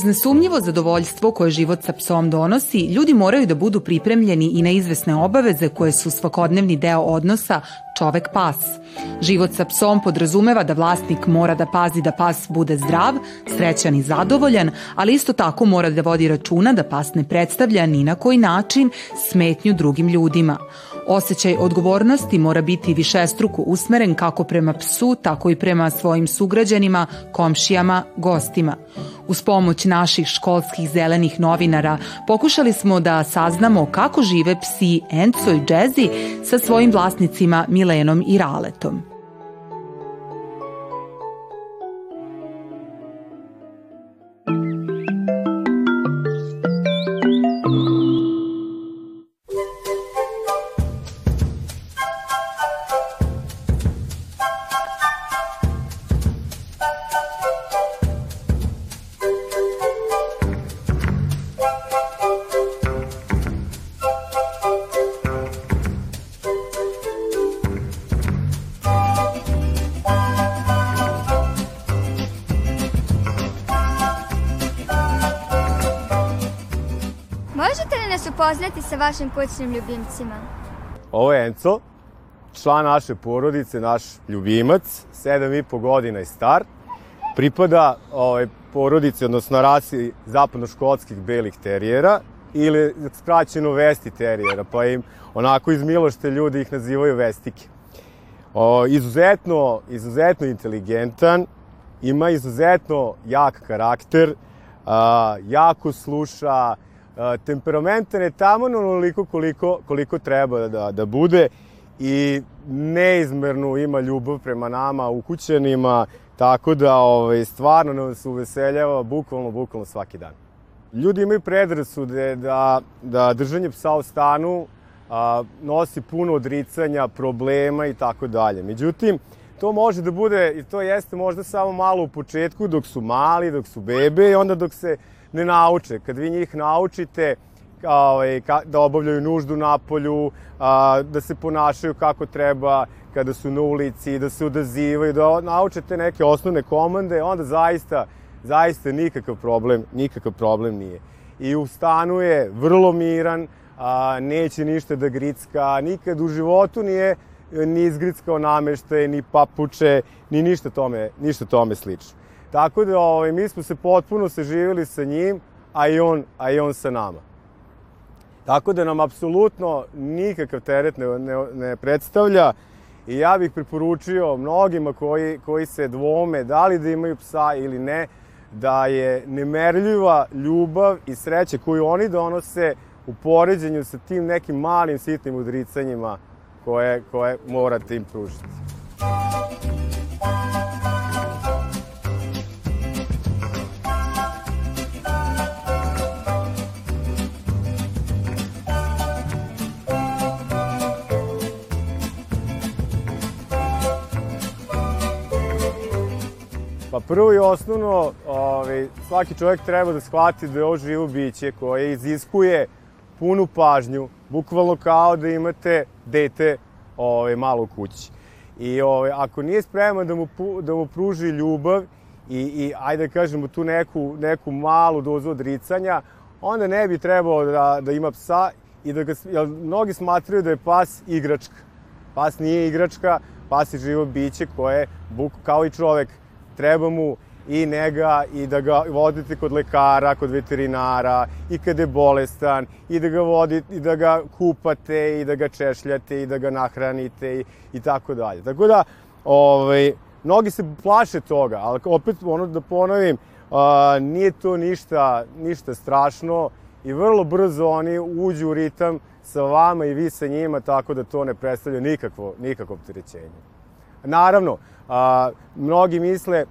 Uz nesumnjivo zadovoljstvo koje život sa psom donosi, ljudi moraju da budu pripremljeni i na izvesne obaveze koje su svakodnevni deo odnosa čovek-pas. Život sa psom podrazumeva da vlasnik mora da pazi da pas bude zdrav, srećan i zadovoljan, ali isto tako mora da vodi računa da pas ne predstavlja ni na koji način smetnju drugim ljudima. Osećaj odgovornosti mora biti višestruko usmeren kako prema psu, tako i prema svojim sugrađanima, komšijama, gostima. Uz pomoć naših školskih zelenih novinara pokušali smo da saznamo kako žive psi Enco i Džezi sa svojim vlasnicima Milenom i Raletom. Upoznati sa vašim kućnim ljubimcima? Ovo je Enco, član naše porodice, naš ljubimac, 7,5 godina je star. Pripada ovaj, porodici, odnosno rasi zapadnoškotskih belih terijera ili skraćeno vesti terijera, pa im onako iz milošte ljudi ih nazivaju vestike. O, izuzetno, izuzetno inteligentan, ima izuzetno jak karakter, a, jako sluša, temperamentan je tamo onoliko koliko, koliko treba da, da bude i neizmernu ima ljubav prema nama, ukućenima, tako da ovaj, stvarno nas uveseljava bukvalno, bukvalno svaki dan. Ljudi imaju predrasude da, da držanje psa u stanu a, nosi puno odricanja, problema i tako dalje. Međutim, to može da bude, i to jeste možda samo malo u početku, dok su mali, dok su bebe i onda dok se ne nauče. Kad vi njih naučite ovaj, da obavljaju nuždu na polju, da se ponašaju kako treba kada su na ulici, da se odazivaju, da naučite neke osnovne komande, onda zaista, zaista nikakav problem, nikakav problem nije. I u stanu je vrlo miran, a, neće ništa da gricka, nikad u životu nije ni izgrickao nameštaj, ni papuče, ni ništa tome, ništa tome slično. Tako da ovaj, mi smo se potpuno saživili sa njim, a i on, a i on sa nama. Tako da nam apsolutno nikakav teret ne, ne, ne predstavlja i ja bih preporučio mnogima koji, koji se dvome da li da imaju psa ili ne, da je nemerljiva ljubav i sreća koju oni donose u poređenju sa tim nekim malim sitnim udricanjima koje, koje morate im pružiti. Prvo i osnovno, ovaj, svaki čovjek treba da shvati da je ovo živo biće koje iziskuje punu pažnju, bukvalno kao da imate dete ovaj, malo u kući. I ovaj, ako nije spreman da mu, da mu pruži ljubav i, i ajde da kažemo tu neku, neku malu dozu odricanja, onda ne bi trebao da, da ima psa i da ga, jer mnogi smatraju da je pas igračka. Pas nije igračka, pas je živo biće koje, buk, kao i čovek, treba mu i nega i da ga vodite kod lekara, kod veterinara i kad je bolestan i da ga vodite i da ga kupate i da ga češljate i da ga nahranite i, i tako dalje. Tako da, ovaj, mnogi se plaše toga, ali opet ono da ponovim, a, nije to ništa, ništa strašno i vrlo brzo oni uđu u ritam sa vama i vi sa njima, tako da to ne predstavlja nikakvo, nikakvo opterećenje. Naravno, a, mnogi misle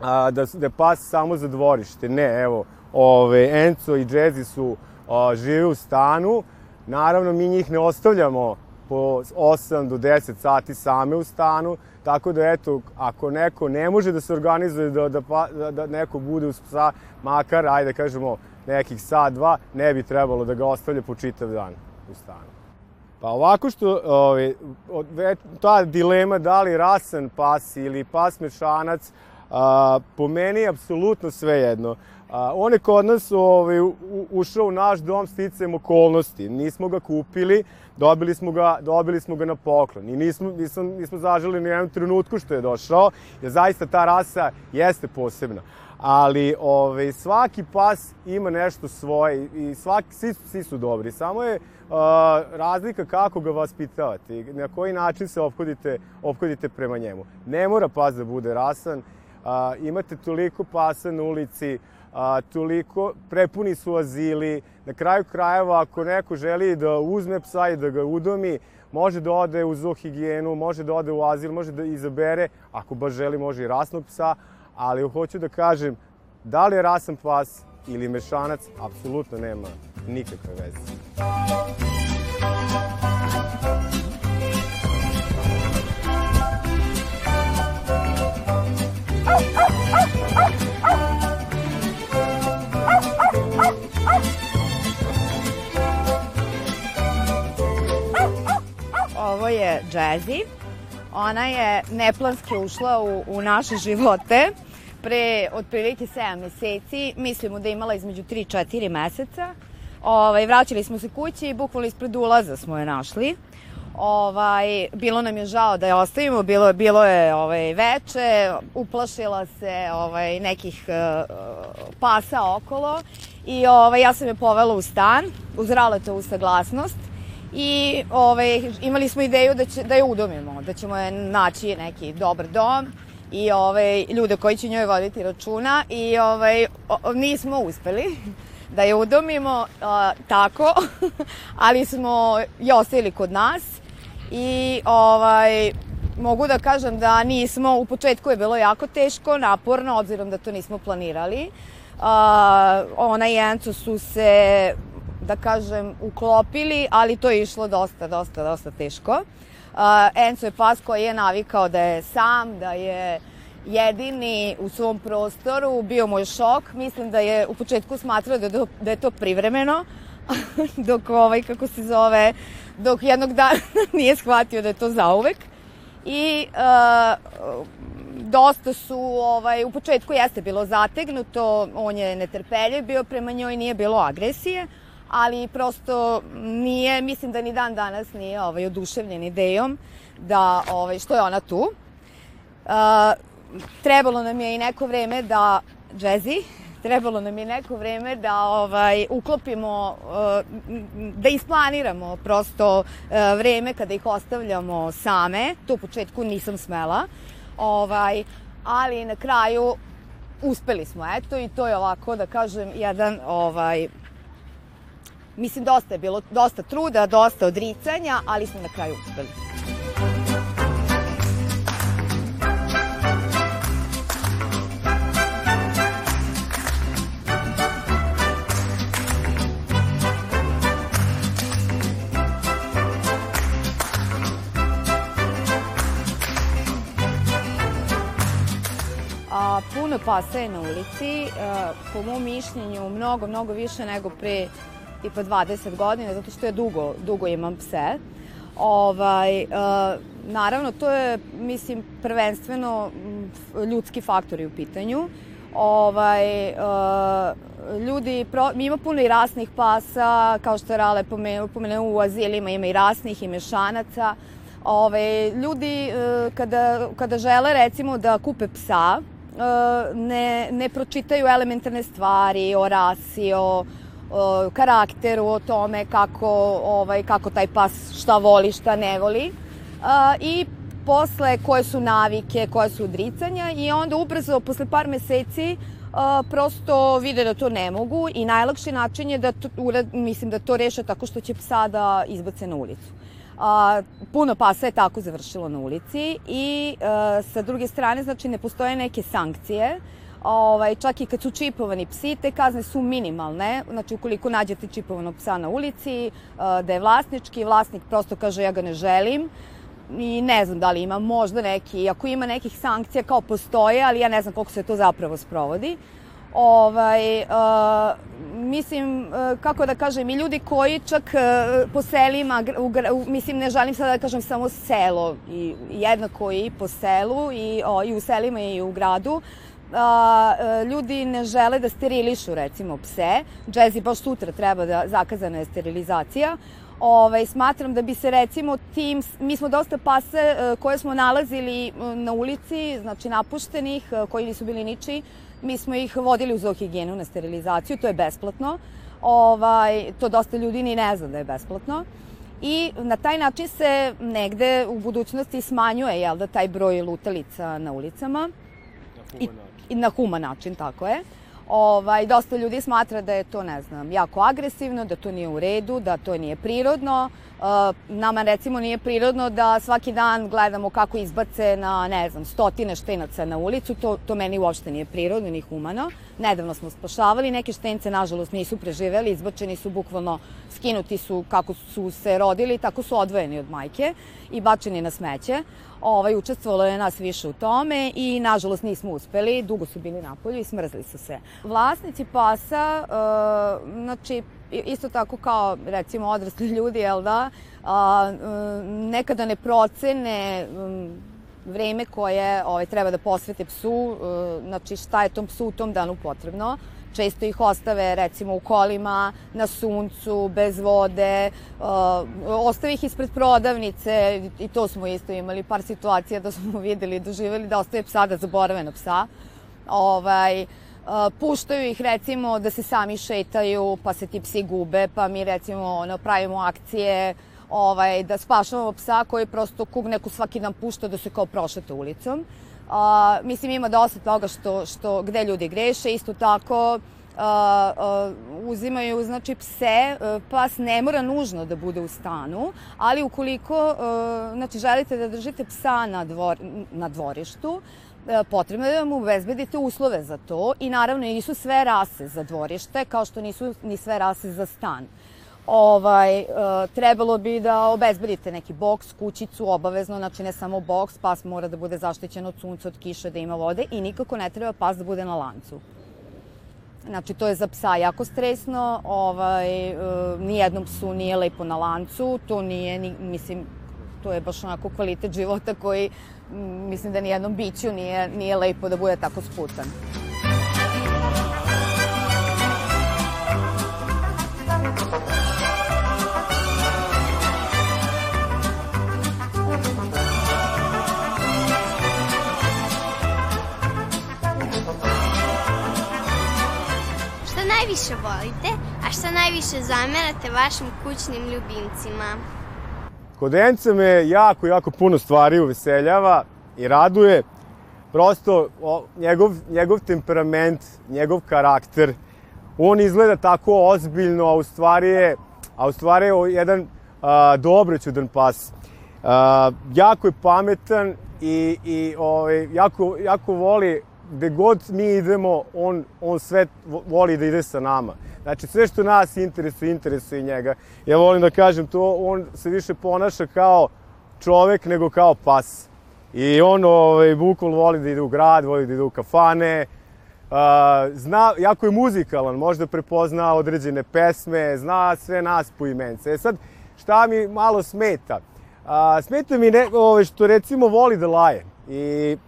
a, da, da pas samo za dvorište. Ne, evo, ove, Enco i Džezi su a, žive u stanu. Naravno, mi njih ne ostavljamo po 8 do 10 sati same u stanu, tako da eto, ako neko ne može da se organizuje da, da, da, da neko bude uz psa, makar, ajde da kažemo, nekih sat, dva, ne bi trebalo da ga ostavlja po čitav dan u stanu. Pa ovako što, ovaj, ta dilema da li rasan pas ili pas mešanac, a, po meni je apsolutno sve jedno. A, on je kod nas ovaj, u, ušao u naš dom sticajem okolnosti. Nismo ga kupili, dobili smo ga, dobili smo ga na poklon. I nismo, nismo, nismo zaželi ni jednom trenutku što je došao, jer zaista ta rasa jeste posebna. Ali ovaj, svaki pas ima nešto svoje i svaki, svi, svi su dobri. Samo je uh, razlika kako ga vaspitavate i na koji način se ophodite, ophodite prema njemu. Ne mora pas da bude rasan, uh, imate toliko pasa na ulici, a, toliko, prepuni su azili, na kraju krajeva ako neko želi da uzme psa i da ga udomi, može da ode u zoohigijenu, može da ode u azil, može da izabere, ako baš želi može i rasnog psa, ali hoću da kažem, da li je rasan pas ili mešanac, apsolutno nema nikakve veze. Ovo je Jazzy. Ona je neplanski ušla u, u naše živote pre otprilike 7 meseci. Mislimo da je imala između 3-4 meseca. Ovaj, vraćali smo se kući i bukvalno ispred ulaza smo je našli. Ovaj, bilo nam je žao da je ostavimo, bilo, bilo je ovaj, veče, uplašila se ovaj, nekih uh, pasa okolo i ovaj, ja sam je povela u stan, uz u saglasnost i ovaj, imali smo ideju da, će, da je udomimo, da ćemo je naći neki dobar dom i ovaj, ljude koji će njoj voditi računa i ovaj, o, nismo uspeli da je udomimo a, tako, ali smo je ostavili kod nas i ovaj, mogu da kažem da nismo, u početku je bilo jako teško, naporno, obzirom da to nismo planirali. Uh, ona i Enco su se da kažem, uklopili, ali to je išlo dosta, dosta, dosta teško. Uh, Enzo je pas koji je navikao da je sam, da je jedini u svom prostoru, bio mu je šok. Mislim da je u početku smatrao da da je to privremeno, dok ovaj, kako se zove, dok jednog dana nije shvatio da je to zauvek. I uh, dosta su, ovaj, u početku jeste bilo zategnuto, on je netrpeljiv bio prema njoj, nije bilo agresije, ali prosto nije, mislim da ni dan danas nije ovaj, oduševljen idejom da, ovaj, što je ona tu. Uh, trebalo nam je i neko vreme da, Jazzy, trebalo nam je neko vreme da ovaj uklopimo uh, da isplaniramo prosto uh, vreme kada ih ostavljamo same. To u početku nisam smela. Ovaj ali na kraju uspeli smo eto i to je ovako da kažem jedan ovaj Mislim, dosta je bilo, dosta truda, dosta odricanja, ali smo na kraju uspeli. A, puno pasa je na ulici, po mom mišljenju mnogo, mnogo više nego pre tipa 20 godina, zato što ja dugo, dugo imam pse. Ovaj, uh, naravno, to je, mislim, prvenstveno ljudski faktori u pitanju. Ovaj, uh, ljudi, pro, ima puno i rasnih pasa, kao što je Rale pomenuo, u azilima ima i rasnih i mešanaca. Ove, ljudi uh, kada, kada žele recimo da kupe psa, ne, ne pročitaju elementarne stvari o rasi, o, o karakteru, o tome kako, ovaj, kako taj pas šta voli, šta ne voli. A, I posle koje su navike, koje su odricanja i onda ubrzo, posle par meseci, a, prosto vide da to ne mogu i najlakši način je da to, mislim da to reše tako što će psa da izbace na ulicu. A, puno pasa je tako završilo na ulici i a, sa druge strane, znači, ne postoje neke sankcije ovaj, čak i kad su čipovani psi, te kazne su minimalne. Znači, ukoliko nađete čipovanog psa na ulici, eh, da je vlasnički, vlasnik prosto kaže ja ga ne želim, i ne znam da li ima možda neki, ako ima nekih sankcija kao postoje, ali ja ne znam koliko se to zapravo sprovodi. Ovaj, uh, mislim, uh, kako da kažem, i ljudi koji čak uh, po selima, u, u, mislim, ne želim sada da kažem samo selo, i jednako i po selu, i, o, i u selima i u gradu, a, e, ljudi ne žele da sterilišu recimo pse. Džezi baš sutra treba da zakazana je sterilizacija. Ovaj, smatram da bi se recimo tim, mi smo dosta pase e, koje smo nalazili na ulici, znači napuštenih, koji nisu bili niči, mi smo ih vodili u zoohigijenu na sterilizaciju, to je besplatno. Ovaj, to dosta ljudi ni ne zna da je besplatno. I na taj način se negde u budućnosti smanjuje jel da, taj broj lutalica na ulicama. Na human način. I, na human način, tako je. Ovaj, dosta ljudi smatra da je to, ne znam, jako agresivno, da to nije u redu, da to nije prirodno. Uh, nama recimo nije prirodno da svaki dan gledamo kako izbace na, ne znam, stotine štenaca na ulicu, to, to meni uopšte nije prirodno ni humano. Nedavno smo spašavali, neke štence nažalost nisu preživeli, izbačeni su bukvalno, skinuti su kako su se rodili, tako su odvojeni od majke i bačeni na smeće. Ovaj, učestvovalo je nas više u tome i nažalost nismo uspeli, dugo su bili na polju i smrzli su se. Vlasnici pasa, uh, znači isto tako kao recimo odrasli ljudi, jel da, a, nekada ne procene vreme koje ovaj, treba da posvete psu, znači šta je tom psu u tom danu potrebno. Često ih ostave recimo u kolima, na suncu, bez vode, uh, ostave ih ispred prodavnice i to smo isto imali par situacija da smo videli, doživeli da ostave psa da zaborave na psa. Ovaj, uh, puštaju ih recimo da se sami šetaju, pa se ti psi gube, pa mi recimo ono, pravimo akcije ovaj, da spašavamo psa koji prosto kug neku svaki dan pušta da se kao prošete ulicom. A, mislim, ima dosta toga što, što, gde ljudi greše, isto tako a, a, uzimaju znači pse, pas ne mora nužno da bude u stanu, ali ukoliko a, znači želite da držite psa na, dvor, na dvorištu, E, potrebno je da mu obezbedite uslove za to i naravno nisu sve rase za dvorište kao što nisu ni sve rase za stan. Ovaj, e, trebalo bi da obezbedite neki boks, kućicu, obavezno, znači ne samo boks, pas mora da bude zaštićen od sunca, od kiše, da ima vode i nikako ne treba pas da bude na lancu. Znači, to je za psa jako stresno, ovaj, e, nijednom psu nije lepo na lancu, to nije, ni, mislim, to je baš onako kvalitet života koji mislim da nijednom biću nije, nije lepo da bude tako sputan. Volite, a šta najviše zamerate vašim kućnim ljubimcima? Kod Enca me jako, jako puno stvari uveseljava i raduje. Prosto o, njegov, njegov temperament, njegov karakter, on izgleda tako ozbiljno, a u stvari je, a u stvari je jedan a, dobroćudan pas. A, jako je pametan i, i ovaj, jako, jako voli gde god mi idemo, on, on sve voli da ide sa nama. Znači, sve što nas interesuje, interesuje njega. Ja volim da kažem to, on se više ponaša kao čovek nego kao pas. I on, ovaj, bukval voli da ide u grad, voli da ide u kafane, Uh, zna, jako je muzikalan, možda prepozna određene pesme, zna sve nas po imence. E sad, šta mi malo smeta? Uh, smeta mi ne, ovaj, što recimo voli da laje. I a,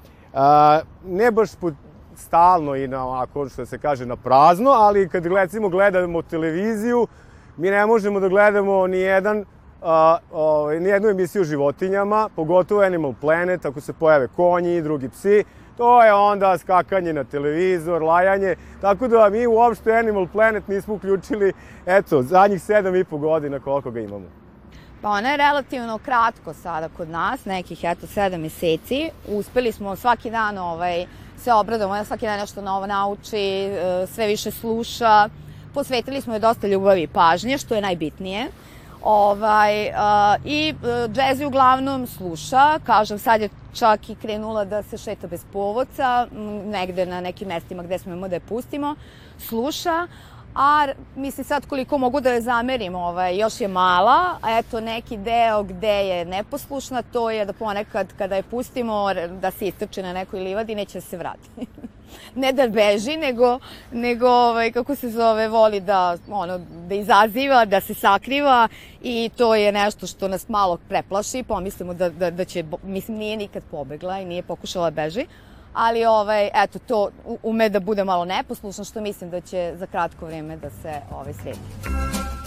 ne baš po, stalno i na, ako što se kaže, na prazno, ali kad recimo gledamo televiziju, mi ne možemo da gledamo ni jedan a, o, ni jednu emisiju o životinjama, pogotovo Animal Planet, ako se pojave konji i drugi psi, to je onda skakanje na televizor, lajanje, tako da mi uopšte Animal Planet nismo uključili, eto, zadnjih sedam i po godina koliko ga imamo. Pa ona je relativno kratko sada kod nas, nekih eto sedam meseci. Uspeli smo svaki dan ovaj, se obradamo, ja svaki dan nešto novo nauči, e, sve više sluša. Posvetili smo je dosta ljubavi i pažnje, što je najbitnije. Ovaj, a, I e, Jazzy uglavnom sluša, kažem, sad je čak i krenula da se šeta bez povodca, negde na nekim mestima gde smo imamo da je pustimo, sluša, a mislim sad koliko mogu da je zamerim, ovaj, još je mala, a eto neki deo gde je neposlušna, to je da ponekad kada je pustimo da se istrče na nekoj livadi, neće da se vrati. ne da beži, nego, nego ovaj, kako se zove, voli da, ono, da izaziva, da se sakriva i to je nešto što nas malo preplaši, pomislimo da, da, da će, mislim, nije nikad pobegla i nije pokušala da beži, ali ovaj, eto, to ume da bude malo neposlušan, što mislim da će za kratko vreme da se ovaj, sredi.